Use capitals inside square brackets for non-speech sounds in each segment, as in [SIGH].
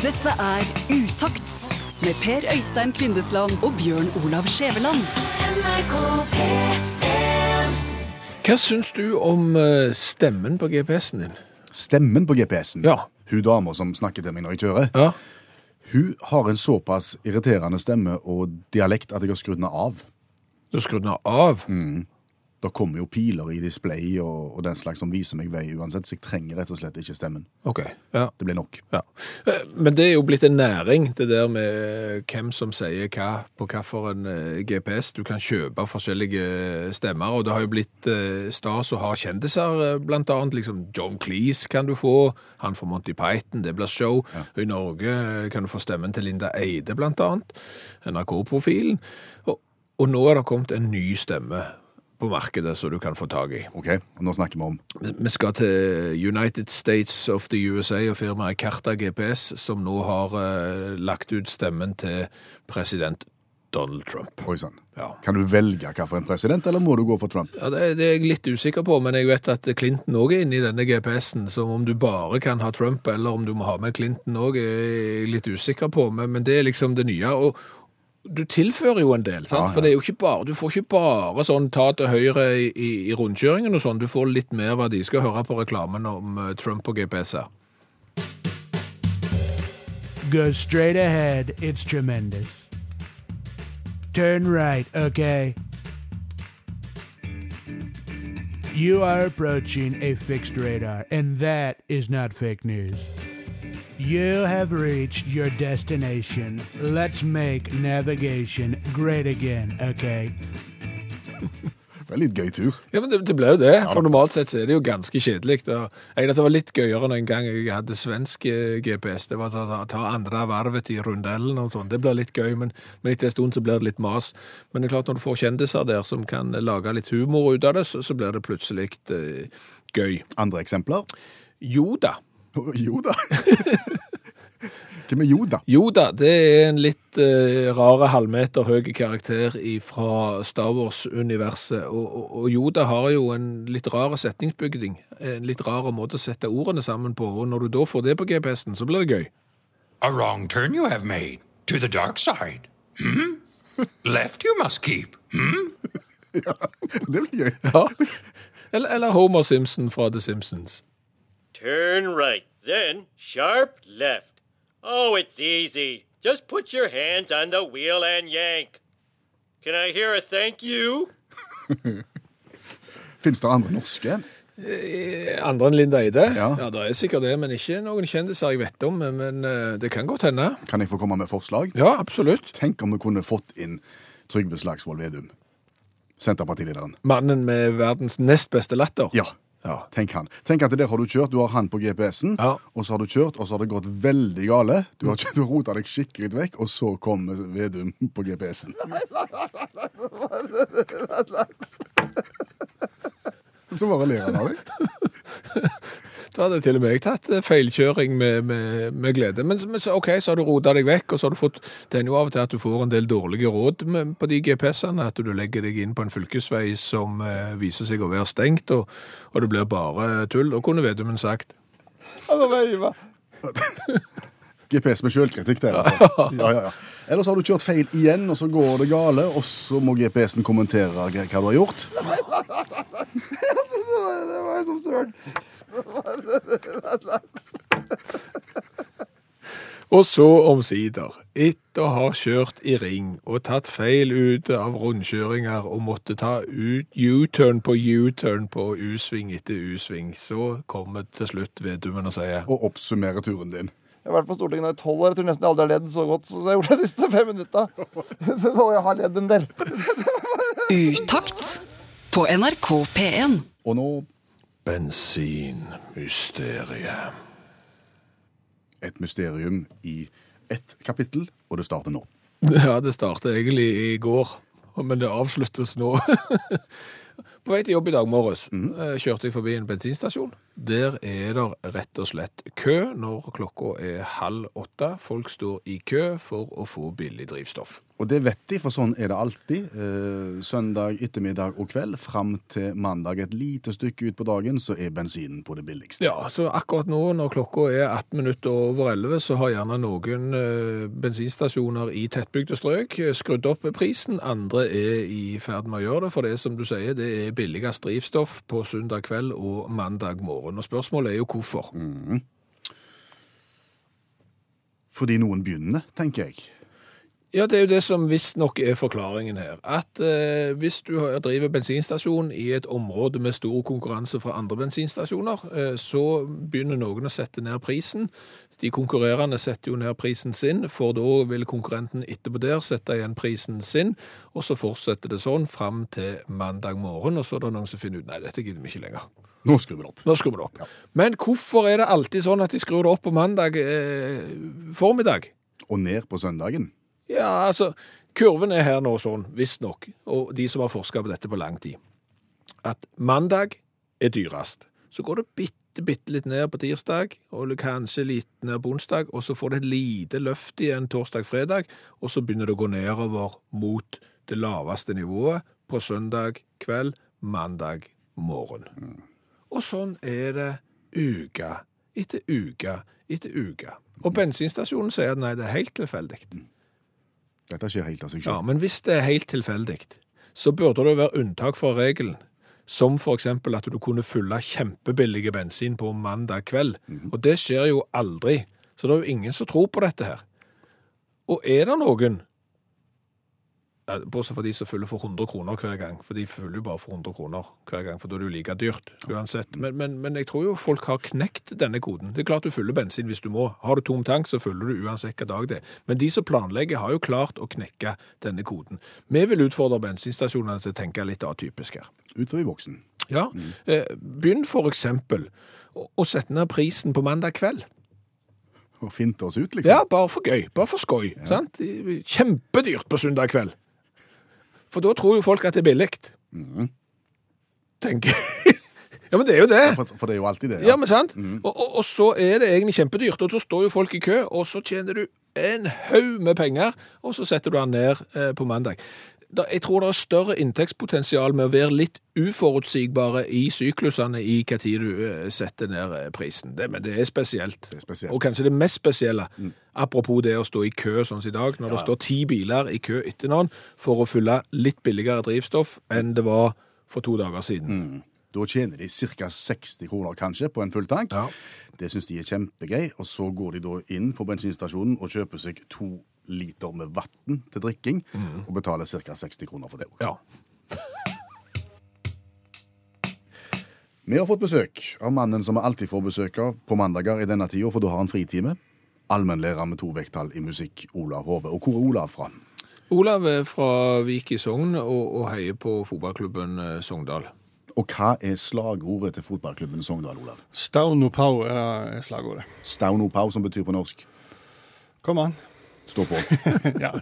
Dette er Utakt med Per Øystein Kvindesland og Bjørn Olav Skjæveland. Hva syns du om eh, stemmen på GPS-en din? Stemmen på GPS-en. Ja. Hun dama som snakker til meg når jeg kjører, Ja. hun har en såpass irriterende stemme og dialekt at jeg har skrudd den av. Du skrudde den av? Da kommer jo piler i display og, og den slags som viser meg vei uansett, så jeg trenger rett og slett ikke stemmen. OK. Ja. Det blir nok. ja. Eh, Men det er jo blitt en næring, det der med hvem som sier hva på hvilken GPS. Du kan kjøpe forskjellige stemmer, og det har jo blitt eh, stas å ha kjendiser, eh, blant annet. Liksom John Cleese kan du få, han fra Monty Python, det blir show. I Norge eh, kan du få stemmen til Linda Eide, blant annet. NRK-profilen. Og, og nå er det kommet en ny stemme på markedet som du kan få tak i. Ok, og nå snakker vi om Vi skal til United States of the USA og firmaet Karta GPS, som nå har eh, lagt ut stemmen til president Donald Trump. Oi sann. Ja. Kan du velge hva for en president, eller må du gå for Trump? Ja, det, det er jeg litt usikker på, men jeg vet at Clinton òg er inne i denne GPS-en. Så om du bare kan ha Trump, eller om du må ha med Clinton òg, er jeg litt usikker på. Men, men det er liksom det nye. Og du tilfører jo en del, sant? Ja, ja. for det er jo ikke bare, du får ikke bare sånn ta til høyre i, i, i rundkjøringen og sånn. Du får litt mer verdi. Skal høre på reklamen om eh, Trump og GPS-er. Go straight ahead. It's tremendous. Turn right, okay? You are approaching a fixed radar, and that is not fake news. You have reached your destination. Let's make navigation great again, okay? [LAUGHS] Det var litt gøy tur. Ja, men det, det ble jo det. For normalt sett så er det jo ganske kjedelig. det var litt gøyere enn en gang jeg hadde svensk eh, GPS. Det var å ta, ta andre varvet i rundellen og sånn. Det blir litt gøy, men, men etter en stund så blir det litt mas. Men det er klart når du får kjendiser der som kan lage litt humor ut av det, så, så blir det plutselig eh, gøy. Andre eksempler? Jo da. [LAUGHS] Yoda. [LAUGHS] Hvem er Yoda? Yoda, det er en litt eh, rare halvmeter høy karakter fra Star Wars-universet. Og, og, og Yoda har jo en litt rar setningsbygning. En litt rar måte å sette ordene sammen på. Og når du da får det på GPS-en, så blir det gøy. A wrong turn you have made. To the dark side. Hmm? Left you must keep. Hmm? [LAUGHS] Det blir gøy. Ja. Eller, eller Homer Simpson fra The Simpsons. Turn right, then sharp left. Oh, it's easy. Just put your hands on the wheel and yank. Can I hear a thank you? [LAUGHS] Fins det andre norske? Andre enn Linda Eide? Ja. ja, det er sikkert det, men ikke noen kjendiser jeg vet om. Men, men eh, det kan godt hende. Kan jeg få komme med forslag? Ja, absolutt. Tenk om vi kunne fått inn Trygve Slagsvold Vedum. Senterpartilederen. Mannen med verdens nest beste latter. Ja. Tenk han. Tenk at der har du kjørt, du har han på GPS-en, Ja. og så har du kjørt, og så har det gått veldig gale. Du har, du har rota deg skikkelig vekk, og så kommer Vedum på GPS-en. [LAUGHS] Så bare ler han av deg. [LAUGHS] Da hadde til og med jeg tatt eh, feilkjøring med, med, med glede. Men, men ok, så har du rota deg vekk, og så har du fått Det er jo av og til at du får en del dårlige råd med, på de GPS-ene. At du legger deg inn på en fylkesvei som eh, viser seg å være stengt, og, og det blir bare tull. Og kunne Vedumen sagt. GPS [LAUGHS] med sjølkritikk der, altså. Ja, ja, ja. Eller så har du kjørt feil igjen, og så går det gale, og så må GPS-en kommentere hva hva du har gjort. [LAUGHS] Det var som søren. Og så omsider, etter å ha kjørt i ring og tatt feil ut av rundkjøringer og måtte ta U-turn på U-turn på U-sving etter U-sving, så kommer til slutt Vedumen og sier Og oppsummere turen din. Jeg har vært på Stortinget nå i tolv år. Jeg tror nesten jeg aldri har ledd så godt som jeg gjorde de siste fem minutta. [LAUGHS] Og jeg har ledd en del. Utakt på NRK P1. Og nå Bensinmysteriet. et mysterium i ett kapittel, og det starter nå. [LAUGHS] Ja, det startet egentlig i går, men det avsluttes nå. [LAUGHS] På vei til jobb i dag morges eh, kjørte jeg forbi en bensinstasjon. Der er det rett og slett kø når klokka er halv åtte. Folk står i kø for å få billig drivstoff. Og det vet de, for sånn er det alltid. Eh, søndag ettermiddag og kveld fram til mandag et lite stykke ut på dagen, så er bensinen på det billigste. Ja, så akkurat nå når klokka er 18 minutter over 11, så har gjerne noen eh, bensinstasjoner i tettbygde strøk eh, skrudd opp prisen. Andre er i ferd med å gjøre det, for det som du sier, det er billigst drivstoff på søndag kveld og mandag morgen. Og spørsmålet er jo hvorfor. Fordi noen begynner, tenker jeg. Ja, det er jo det som visstnok er forklaringen her. At eh, hvis du driver bensinstasjon i et område med stor konkurranse fra andre bensinstasjoner, eh, så begynner noen å sette ned prisen. De konkurrerende setter jo ned prisen sin, for da vil konkurrenten etterpå der sette igjen prisen sin, og så fortsetter det sånn fram til mandag morgen, og så er det noen som finner ut, nei, dette gidder vi ikke lenger. Nå skrur vi det opp. Nå skrur vi det opp. Men hvorfor er det alltid sånn at de skrur det opp på mandag eh, formiddag? Og ned på søndagen. Ja, altså, kurven er her nå sånn, visstnok, og de som har forsket på dette på lang tid, at mandag er dyrest. Så går det bitte, bitte litt ned på tirsdag, og kanskje litt ned på onsdag, og så får det et lite løft igjen torsdag-fredag, og så begynner det å gå nedover mot det laveste nivået på søndag kveld, mandag morgen. Og sånn er det uke etter uke etter uke. Og bensinstasjonen sier at nei, det er helt tilfeldig. Dette skjer helt av seg Ja, men hvis det er helt tilfeldig, så burde det være unntak fra regelen. Som eksempel at du kunne fylle kjempebillige bensin på mandag kveld. Og det skjer jo aldri. Så det er jo ingen som tror på dette her. Og er det noen, bortsett fra de som fyller for 100 kroner hver gang, for de fyller jo bare for 100 kroner hver gang, for da er det jo like dyrt uansett. Men, men, men jeg tror jo folk har knekt denne koden. Det er klart du fyller bensin hvis du må. Har du tom tank, så fyller du uansett hvilken dag det er. Men de som planlegger har jo klart å knekke denne koden. Vi vil utfordre bensinstasjonene til å tenke litt atypisk her. Utover i boksen. Ja, Mm. begynn for eksempel å, sette ned prisen på mandag kveld. Og finte oss ut, liksom. Ja, bare for gøy, bare for skoj. Sant? Kjempedyrt på søndag kveld. For da tror jo folk at det er billig. Tenker [LAUGHS] Ja, men det er jo det. For, for det er jo alltid det. Ja, men sant? Og, og, og så er det egentlig kjempedyrt, og så står jo folk i kø, og så tjener du en haug med penger, og så setter du den ned eh, på mandag. Da, jeg tror det er større inntektspotensial med å være litt uforutsigbare i syklusene i hva tid du eh, setter ned eh, prisen. Det, men det er spesielt. Det er spesielt. Og kanskje det mest spesielle, apropos det å stå i kø sånn som i dag, når det står ti biler i kø etter noen for å fylle litt billigere drivstoff enn det var for to dager siden. Da tjener de ca. 60 kroner kanskje på en full tank. Ja. Det syns de er kjempegøy. Og så går de da inn på bensinstasjonen og kjøper seg to liter med vann til drikking, og betaler ca. 60 kroner for det. Ja. [LAUGHS] Vi har fått besøk av mannen som vi alltid får besøk av på mandager i denne tida, for da har han fritime. Allmennlærer med to vekttall i musikk, Olav Hove. Og hvor er Olav fra? Olav er fra Vik i Sogn og, og heier på fotballklubben eh, Sogndal. Og hva er slagordet til fotballklubben Sogndal, Olav? Stauno Pau er er slagordet. Stauno Pau, som betyr på norsk Kom an. Stå på. [LAUGHS] Ja, [LAUGHS]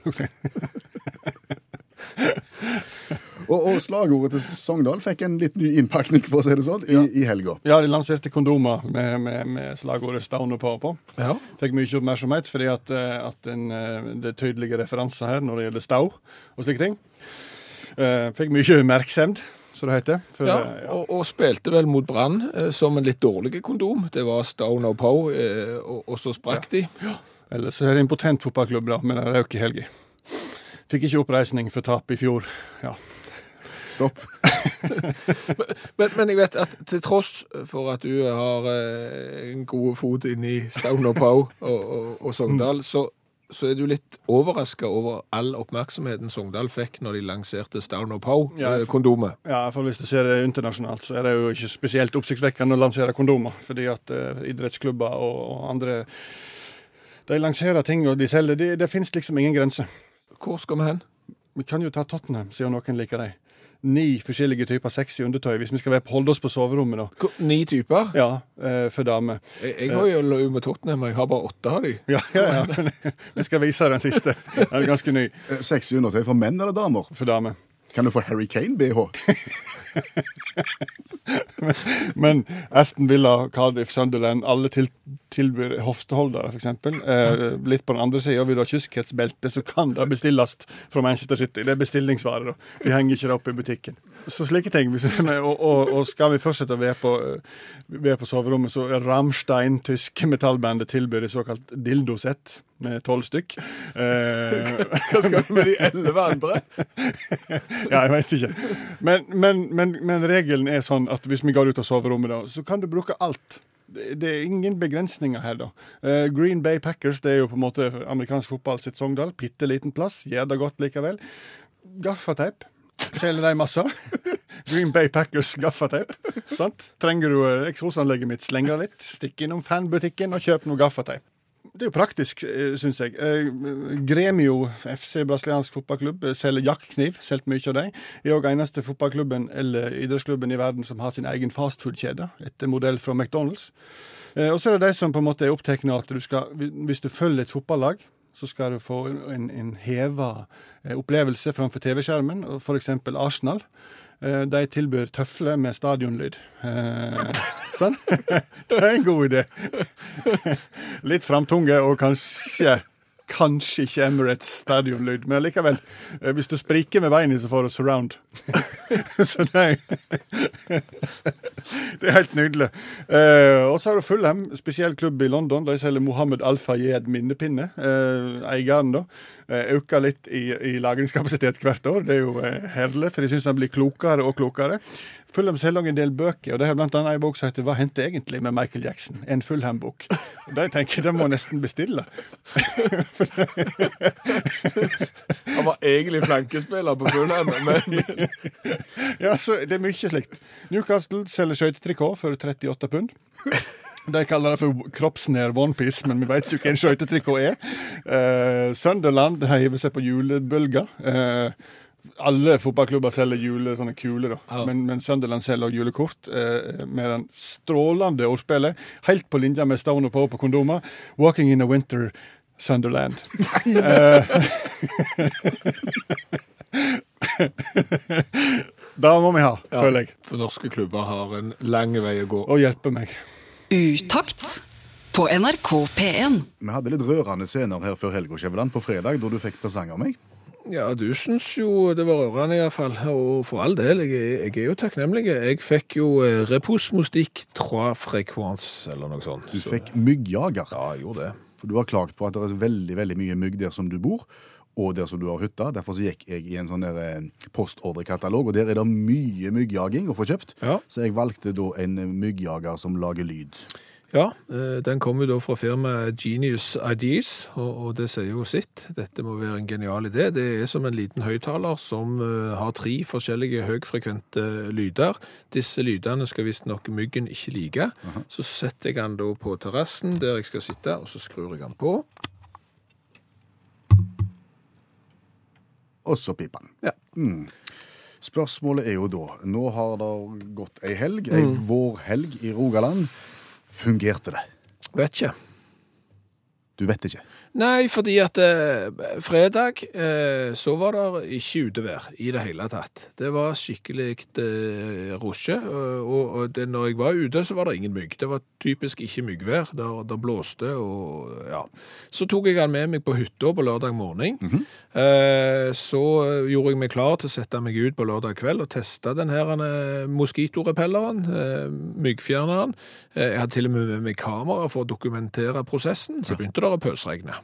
og, og slagordet til Sogndal fikk en litt ny innpakning, for å si det sånn, i, i helga. ja, de lanserte kondomer med, med, med slagordet Stauno Pau på. Ja. Fikk mye oppmerksomhet fordi at, eh, at en, eh, det er tydelige referanser her når det gjelder stau og slike ting. Eh, Fikk mye oppmerksomhet, som det heter. For, Ja, ja. og, og spilte vel mot Brann som en litt dårlig kondom. Det var Stone og eh, og, og så sprakk de. Ellers er det en potent fotballklubb da, men med røk i helga. Fikk ikke oppreisning for tap i fjor. Ja. Stopp. [LAUGHS] Men, men jeg vet at til tross for at du har eh, en god fot inne i Stone og Pau og, og, og Sogndal, så, så er du litt overraska over all oppmerksomheten Sogndal fikk når de lanserte Stone og Ja, Poe-kondomet. Ja, for Hvis du ser det internasjonalt, så er det jo ikke spesielt oppsiktsvekkende å lansere kondomer. Fordi at eh, idrettsklubber og, og andre De lanserer ting og de selger. Det, det finnes liksom ingen grense. Hvor skal vi hen? Vi kan jo ta Tottenham, siden noen liker dem. Ni forskjellige typer sexy undertøy, hvis vi skal være holde oss på soverommet, da. Ni typer? Ja, eh, for damer. Jeg, jeg har jo løyet med Tottenham, jeg har bare åtte av de. [LAUGHS] Ja, ja, ja. Vi [LAUGHS] skal vise den siste. Den er ganske ny Eh, Sexy undertøy for menn eller damer? for damer. Kan du få Harry Kane-BH? [LAUGHS] Men Aston Villa, Cardiff, Sunderland, alle til, tilbyr hofteholdere, f.eks. Eh, litt på den andre sida, vil du ha kyskhetsbelte, så kan det bestilles fra Manchester City. Det er bestillingsvare, da. De henger ikke det opp i butikken. Så slike ting. Og, og, og skal vi fortsette å være på, på soverommet, så er Rammstein, tyske metallbandet, tilbyr såkalt dildosett med tolv stykk. Eh, [LAUGHS] Hva skal du med de elleve andre? [LAUGHS] ja, jeg vet ikke. Men, men, men, men regelen er sånn at hvis vi går ut av soverommet, da, så kan du bruke alt. Det, det er ingen begrensninger her, da. Eh, Green Bay Packers det er jo på en måte amerikansk fotball sitt Sogndal. Bitte liten plass. Gjør det godt likevel. Gaffateip. Selger de masse. [LAUGHS] Green Bay Packers gaffateip. Trenger du eh, eksosanlegget mitt, sleng det litt. Stikk innom fanbutikken og kjøp noe gaffateip. Det er jo praktisk, syns jeg. Eh, Gremio, FC brasiliansk fotballklubb, eh, selger jaktkniv. Solgt mye av dem. Er òg eneste fotballklubben eller idrettsklubben i verden som har sin egen fastfood-kjede, etter modell fra McDonald's. Eh, Og så er det de som på en måte er opptatt av at du skal, hvis du følger et fotballag, så skal du få en, en heva eh, opplevelse framfor TV-skjermen, f.eks. Arsenal. Eh, De tilbyr tøfler med stadionlyd. Eh, sånn? [LAUGHS] Det er en god idé. [LAUGHS] Litt framtunge og kanskje Kanskje ikke Emirates stadionlyd, men likevel. eh, Hvis du spriker med beina, så får du surround. [LAUGHS] så er, [LAUGHS] det er helt nydelig. Eh, og så har du Fulham, spesiell klubb i London. De selger Mohammed Al-Fayed minnepinne. Eh, eieren, da. Øker litt i, i lagringskapasitet hvert år. Det er jo herlig, for de syns han blir klokere og klokere. Fulham selger også en del bøker, og det er blant annet en bok som heter 'Hva hendte egentlig med Michael Jackson?' En Fulham-bok. Og tenker jeg de må nesten bestille. [LAUGHS] Han var egentlig flankespiller på Fulham, men [LAUGHS] Ja, så Det er mye slikt. Newcastle selger skøytetrikot for 38 pund. De kaller det for kroppsnær onepiece, men vi vet jo hva en skøytetrikot er. Uh, Sunderland hiver seg på julebølga. Eh, alle fotballklubber selger jule, sånne kuler, da. Men, men Sunderland selger julekort eh, med den strålende ordspillet. Helt på linje med Stone og Poe på kondomer. 'Walking in a winter Sunderland'. [LAUGHS] [LAUGHS] Det må vi ha, føler jeg. For norske klubber har en lang vei å gå. Og hjelpe meg. Utakt på NRK P1. Vi hadde litt rørende scener her før helga, Skjæveland, på fredag, da du fikk presang av meg. Ja, du syns jo det var rørende iallfall, og for all del, jeg, jeg er jo takknemlig. Jeg fikk jo reposmostikk repos mustikk trois fréquence, eller noe sånt. Du fikk myggjager. Ja, jeg gjorde det. For du har klagt på at det er veldig veldig mye mygg der som du bor, og der som du har hytta. Derfor så gikk jeg i en sånn der eh, postordrekatalog, og der er det mye myggjaging å få kjøpt. Ja. Så jeg valgte da en myggjager som lager lyd. Ja, eh, den kom jo da fra firmaet Genius Ideas, og, og det sier jo sitt. Dette må være en genial idé. Det er som en liten høyttaler som eh, har tre forskjellige høyfrekvente lyder. Disse lydene skal visstnok myggen ikke like. Så setter jeg den da på terrassen der jeg skal sitte, og så skrur jeg den på. Og så piper den. Ja. Mm. Spørsmålet er jo da Nå har det gått ei helg, ei Mm. vårhelg i Rogaland. Fungerte det? Vet ikke. Du vet ikke. Nei, fordi at eh, fredag eh, så var det ikke utevær i det hele tatt. Det var skikkelig eh, rusje, og, og det, når jeg var ute så var det ingen mygg. Det var typisk ikke myggvær, der, der blåste og ja. Så tok jeg han med meg på hytta på lørdag morgen. eh, så eh, gjorde jeg meg klar til å sette meg ut på lørdag kveld og teste den her eh, moskitorepelleren, eh, myggfjerneren. Eh, jeg hadde til og med med meg kamera for å dokumentere prosessen, så begynte det å pøsregne.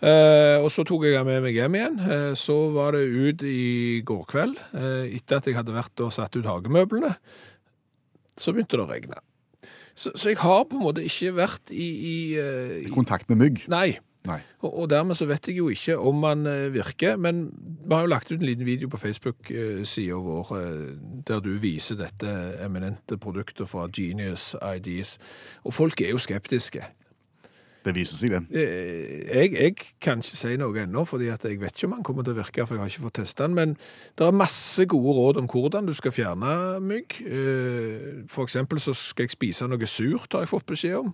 Eh, og så tok jeg den med meg hjem igjen. Eh, så var det ut i går kveld, eh, etter at jeg hadde vært og satt ut hagemøblene. Så begynte det å regne. Så, så jeg har på en måte ikke vært i, i, eh, I i kontakt med mygg? Nei. Nei. Og, og dermed så vet jeg jo ikke om man eh, virker, men vi har jo lagt ut en liten video på Facebook-sida vår eh, der du viser dette eminente produktet fra Genius Ideas. Og folk er jo skeptiske. Det viser seg, det. Eh, Jeg, jeg kan ikke si noe ennå, fordi jeg vet ikke om han kommer til å virke, for jeg har ikke fått testa den. Men det er masse gode råd om hvordan du skal fjerne mygg. Eh, For eksempel så skal jeg spise noe surt, har jeg fått beskjed om.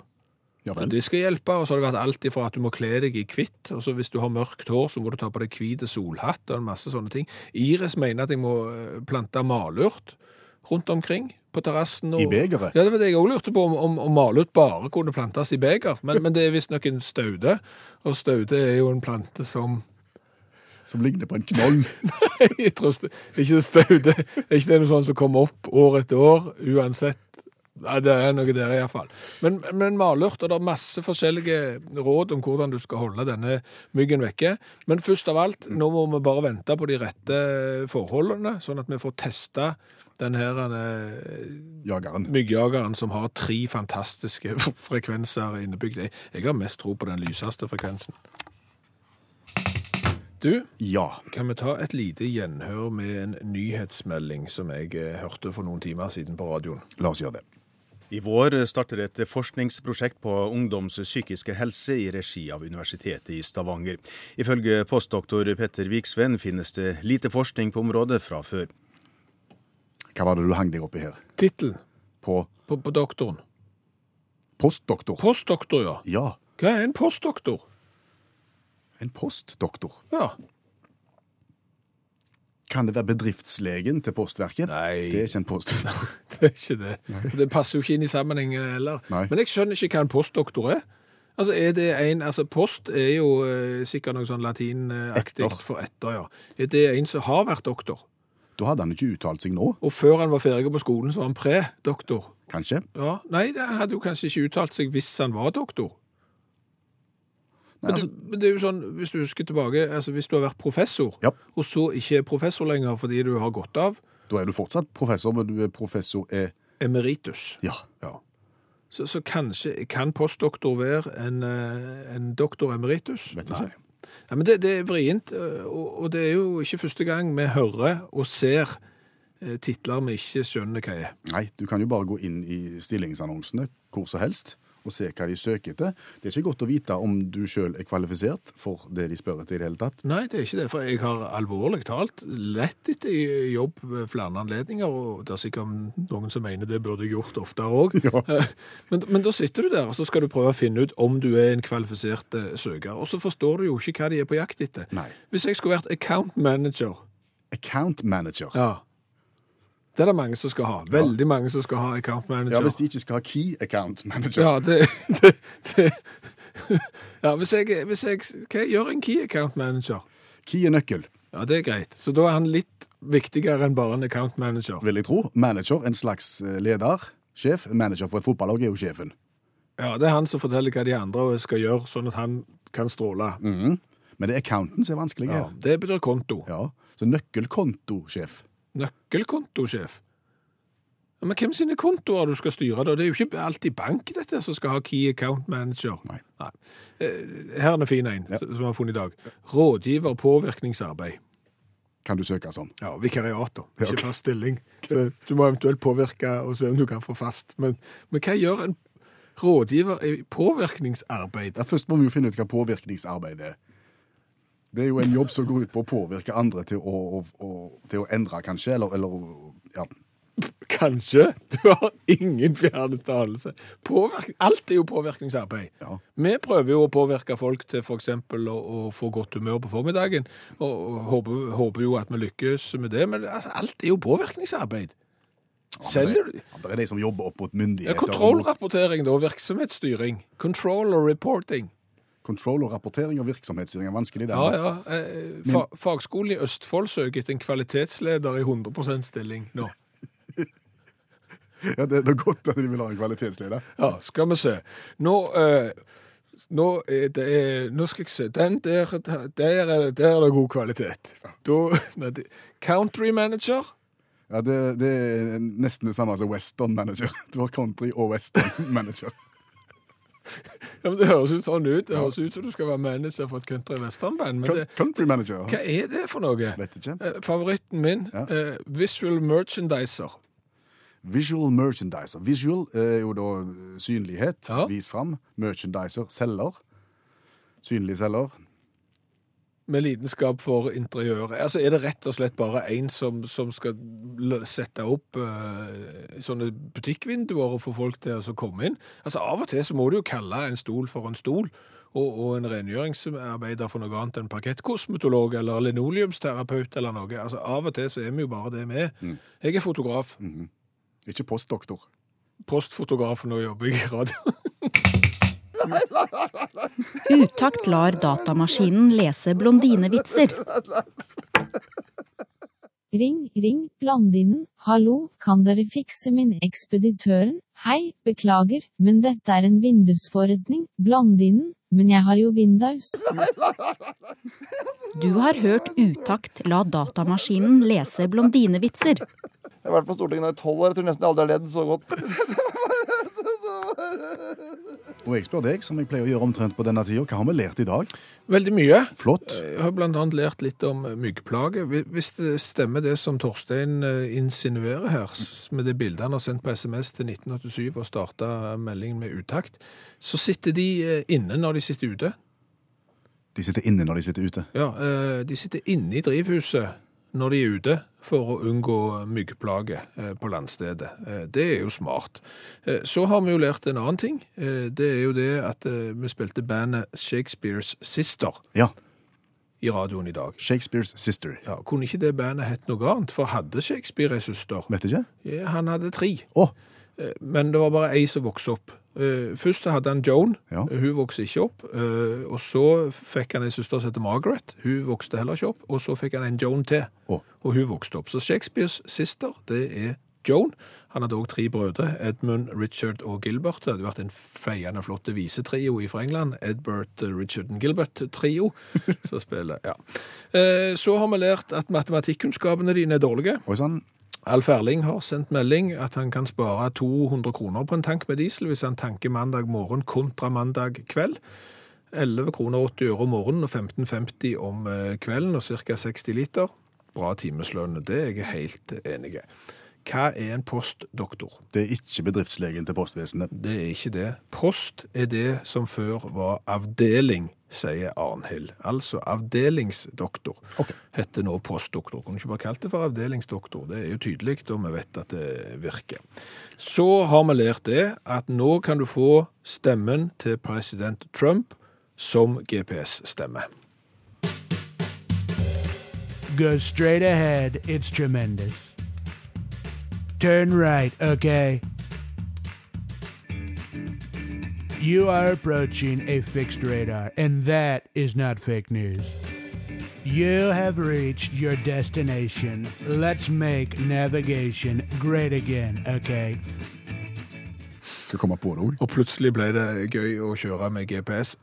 Ja. Det skal hjelpe, og så har det vært alt ifra at du må kle deg i hvitt, og så hvis du har mørkt hår, så må du ta på deg hvit solhatt og en masse sånne ting. Iris mener at jeg må eh, plante malurt rundt omkring på terrassen. og- I begeret? Ja, det var det jeg også lurte på, om, om, om malurt bare kunne plantes i beger. Men, men det er visstnok en staude, og staude er jo en plante som Som ligner på en knoll. [LAUGHS] jeg tror ikke staude. Er ikke det noe sånt som kommer opp år etter år, uansett? Nei, det er noe der iallfall. Men, men malurt, og det er masse forskjellige råd om hvordan du skal holde denne myggen vekke. Men først av alt, nå må vi bare vente på de rette forholdene, sånn at vi får testa den her eh, Jageren. myggjageren som har tre fantastiske [LAUGHS] frekvenser innebygd. Jeg- Jeg har mest tro på den lyseste frekvensen. Du, Ja. kan vi ta et lite gjenhør med en nyhetsmelding som jeg eh, hørte for noen timer siden på radioen? La oss gjøre det. I vår starter et forskningsprosjekt på ungdoms psykiske helse i regi av Universitetet i Stavanger. Ifølge postdoktor Petter Viksven finnes det lite forskning på området fra før. Hva var det du hang deg opp i her? Tittelen På på, på doktoren. postdoktor? Postdoktor, ja. Ja. Hva er en postdoktor? En postdoktor. Ja. Kan det være bedriftslegen til Postverket? Nei. Det er ikke en post. [LAUGHS] Det er ikke det. Det passer jo ikke inn i sammenhengen heller. Nei. Men jeg skjønner ikke hva en postdoktor er. Altså, er det en, altså Post er jo eh, sikkert noe sånn latinaktig Etter. for etter, ja. Er det en som har vært doktor? Da hadde han ikke uttalt seg nå, Og før han var ferdig på skolen, så var han pre-doktor. kanskje? Ja, Nei, han hadde jo kanskje ikke uttalt seg hvis han var doktor. Nei, Men, altså, det, men det er jo sånn, hvis du husker tilbake, altså hvis du har vært professor, Ja. og så ikke er professor lenger fordi du har gått av, da er du fortsatt professor, men du er professor er emeritus. Ja. Ja. Så, så kanskje kan postdoktor være en, eh, en doktor emeritus? Vet ikke. Nei. Ja, men det, det er vrient, eh, og, og det er jo ikke første gang vi hører og ser eh, titler vi ikke skjønner hva er. Nei, du kan jo bare gå inn i stillingsannonsene hvor som helst og se hva de søker etter. Det er ikke godt å vite om du sjøl er kvalifisert for det de spør etter i det hele tatt. Nei, det er ikke det, for jeg har alvorlig talt lett etter jobb ved flere anledninger, og det er sikkert noen som mener det burde jeg gjort oftere òg. [LAUGHS] Men, men da sitter du der, og så skal du prøve å finne ut om du er en kvalifisert eh, søker, og så forstår du jo ikke hva de er på jakt etter. Nei. Hvis jeg skulle vært account manager, Account manager. ja, det er det mange som skal ha. Veldig mange som skal ha account manager. Ja, Hvis de ikke skal ha key account manager. Ja, det, det, det. [LAUGHS] ja hvis, jeg, hvis jeg Hva gjør en key account manager? Key er nøkkel, Ja, det er greit. Så da er han litt viktigere enn bare en account manager. vil jeg tro. Manager, en slags eh, leder. Sjef. Manager for et fotballag er jo sjefen. Ja, det er han som forteller hva de andre skal gjøre, sånn at han kan stråle. Mhm. Men det er accounten som er vanskelig Ja, det betyr konto. Ja. Så nøkkelkontosjef. Nøkkelkontosjef. Ja, Men hvem sine kontoer du skal styre da? Det er jo ikke alltid bank dette som skal ha key account manager. Nei. Nei. Her er en fin en, som vi har funnet i dag. Rådgiver påvirkningsarbeid. Kan du søke sånn? Ja, vikariat da. Ikke okay. fast stilling. [LAUGHS] Så du må eventuelt påvirke og se om du kan få fast. Men, men hva gjør en rådgiver i påvirkningsarbeid? Ja, først må vi jo finne ut hva påvirkningsarbeid er. Det er jo en jobb som går ut på å påvirke andre til å, å, å, til å endre, kanskje, eller, eller ja. Kanskje. Du har ingen fjerneste anelse. Alt er jo påvirkningsarbeid. Ja. Vi prøver jo å påvirke folk til f.eks. Å, å få godt humør på formiddagen, og, håper, håper jo at vi lykkes med det. Men altså, alt er jo påvirkningsarbeid. Ja, Det er de som jobber opp mot ja, myndigheter. Kontrollrapportering, da. Virksomhetsstyring. Control og reporting. Kontroll og rapportering og virksomhetsstyring er vanskelig. Ja, ja. Eh, fa Fagskolen i Østfold søker etter en kvalitetsleder i 100% stilling nå. [LAUGHS] Ja, det er noe godt at de vil ha en kvalitetsleder. Ja, skal vi se. Nå, eh, nå, er det, nå skal jeg se. Den der, der, er, det- der er det god kvalitet. Da, det, country manager. Ja, det, det er nesten det samme som western manager. [LAUGHS] Det var country og western manager. [LAUGHS] Ja, men det høres ut sånn ut. Det høres ut som du skal være manager for et country western-band. Men det, Country manager. hva er det for noe? Vet ikke. Eh, Favoritten min, Ja. eh, visual merchandiser. Visual merchandiser. Visual er jo da synlighet. Ja. Vis fram. Merchandiser. Selger. Synlig selger. Med lidenskap for interiøret. Altså, er det rett og slett bare én som, som skal sette opp uh, sånne butikkvinduer og få folk til å komme inn? Altså, Av og til så må du jo kalle en stol for en stol, og, og en rengjøringsarbeider for noe annet enn parkettkosmetolog eller linoleumsterapeut eller noe. Altså, Av og til så er vi jo bare det vi er. Jeg er fotograf. Ikke postdoktor. Postfotograf, nå jobber jeg i radio. [LAUGHS] Utakt lar datamaskinen lese blondinevitser. Ring, ring, blondinen, Hallo, kan dere fikse min ekspeditøren? Hei, beklager, men dette er en vindusforretning. Blandinen, men jeg har jo Windows. Du har hørt Utakt la datamaskinen lese blondinevitser. Jeg har vært på Stortinget nå i tolv år. Jeg tror nesten jeg aldri har ledd så godt. Og jeg spør deg, som jeg pleier å gjøre omtrent på denne tida, hva har vi lært i dag? Veldig mye. Flott. Jeg har annet lært litt om myggplage. Hvis det stemmer det som Torstein eh, insinuerer her, med det bildet han har sendt på SMS til 1987 og starta meldingen med utakt, så sitter de eh, inne når de sitter ute. De sitter inne når de sitter ute. Ja, eh, de sitter inne i drivhuset når de er ute for å unngå myggplage eh, på landstedet. Eh, Det er jo smart. Eh, Så har vi jo lært en annen ting. Det er jo det at vi spilte bandet Shakespeares Sister Ja. i radioen i dag. Shakespeares Sister. Ja, Kunne ikke det bandet hett noe annet? For hadde Shakespeare ei søster? Vet ikke? Ja, han hadde tre. Eh, Men det var bare ei som vokste opp. Eh, Først hadde han Joan. Ja. Hun vokste ikke opp. Eh, Og så fikk han ei søster som heter Margaret. Hun vokste heller ikke opp. Og så fikk han en Joan til, oh. og hun vokste opp. Så Shakespeares sister, det er Joan. Han hadde òg tre brødre. Edmund, Richard og Gilbert. Det hadde vært en feiende flott visetrio fra England. Edbert, eh, Richard og Gilbert-trio. Så, [LAUGHS] ja. Eh, Så har vi lært at matematikkunnskapene dine er dårlige. Og sann. Alf Erling har sendt melding at han kan spare 200 kroner på en tank med diesel hvis han tanker mandag morgen kontra mandag kveld. 11 kroner 80 øre om morgenen og 15,50 om eh, kvelden og ca. 60 liter. Bra timeslønn, det er jeg helt enig i. Hva er en postdoktor? Det er ikke bedriftslegen til postvesenet. Det er ikke det. Post er det som før var avdeling, sier Arnhild. Altså avdelingsdoktor. okay. Heter nå postdoktor. Kunne ikke bare kalt det for avdelingsdoktor. Det er jo tydelig, og vi vet at det virker. Så har vi lært det at nå kan du få stemmen til president Trump som GPS-stemme. Go straight ahead. It's tremendous. Turn right, okay? You are approaching a fixed radar, and that is not fake news. You have reached your destination. Let's make navigation great again, okay? Skal komme på det òg. Og plutselig ble det gøy å kjøre med GPS.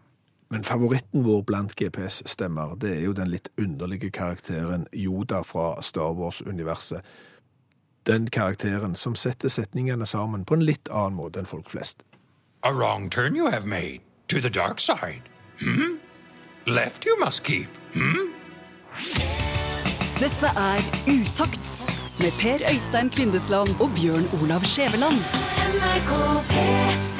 Men favoritten vår blant GPS-stemmer, det er jo den litt underlige karakteren Yoda fra Star Wars-universet. Den karakteren som setter setningene sammen på en litt annen måte enn folk flest. A wrong turn you have made. To the dark side. Hmm? Left you must keep. Hmm? Dette er Utakt med Per Øystein Kvindesland og Bjørn Olav Skjæveland. NRK P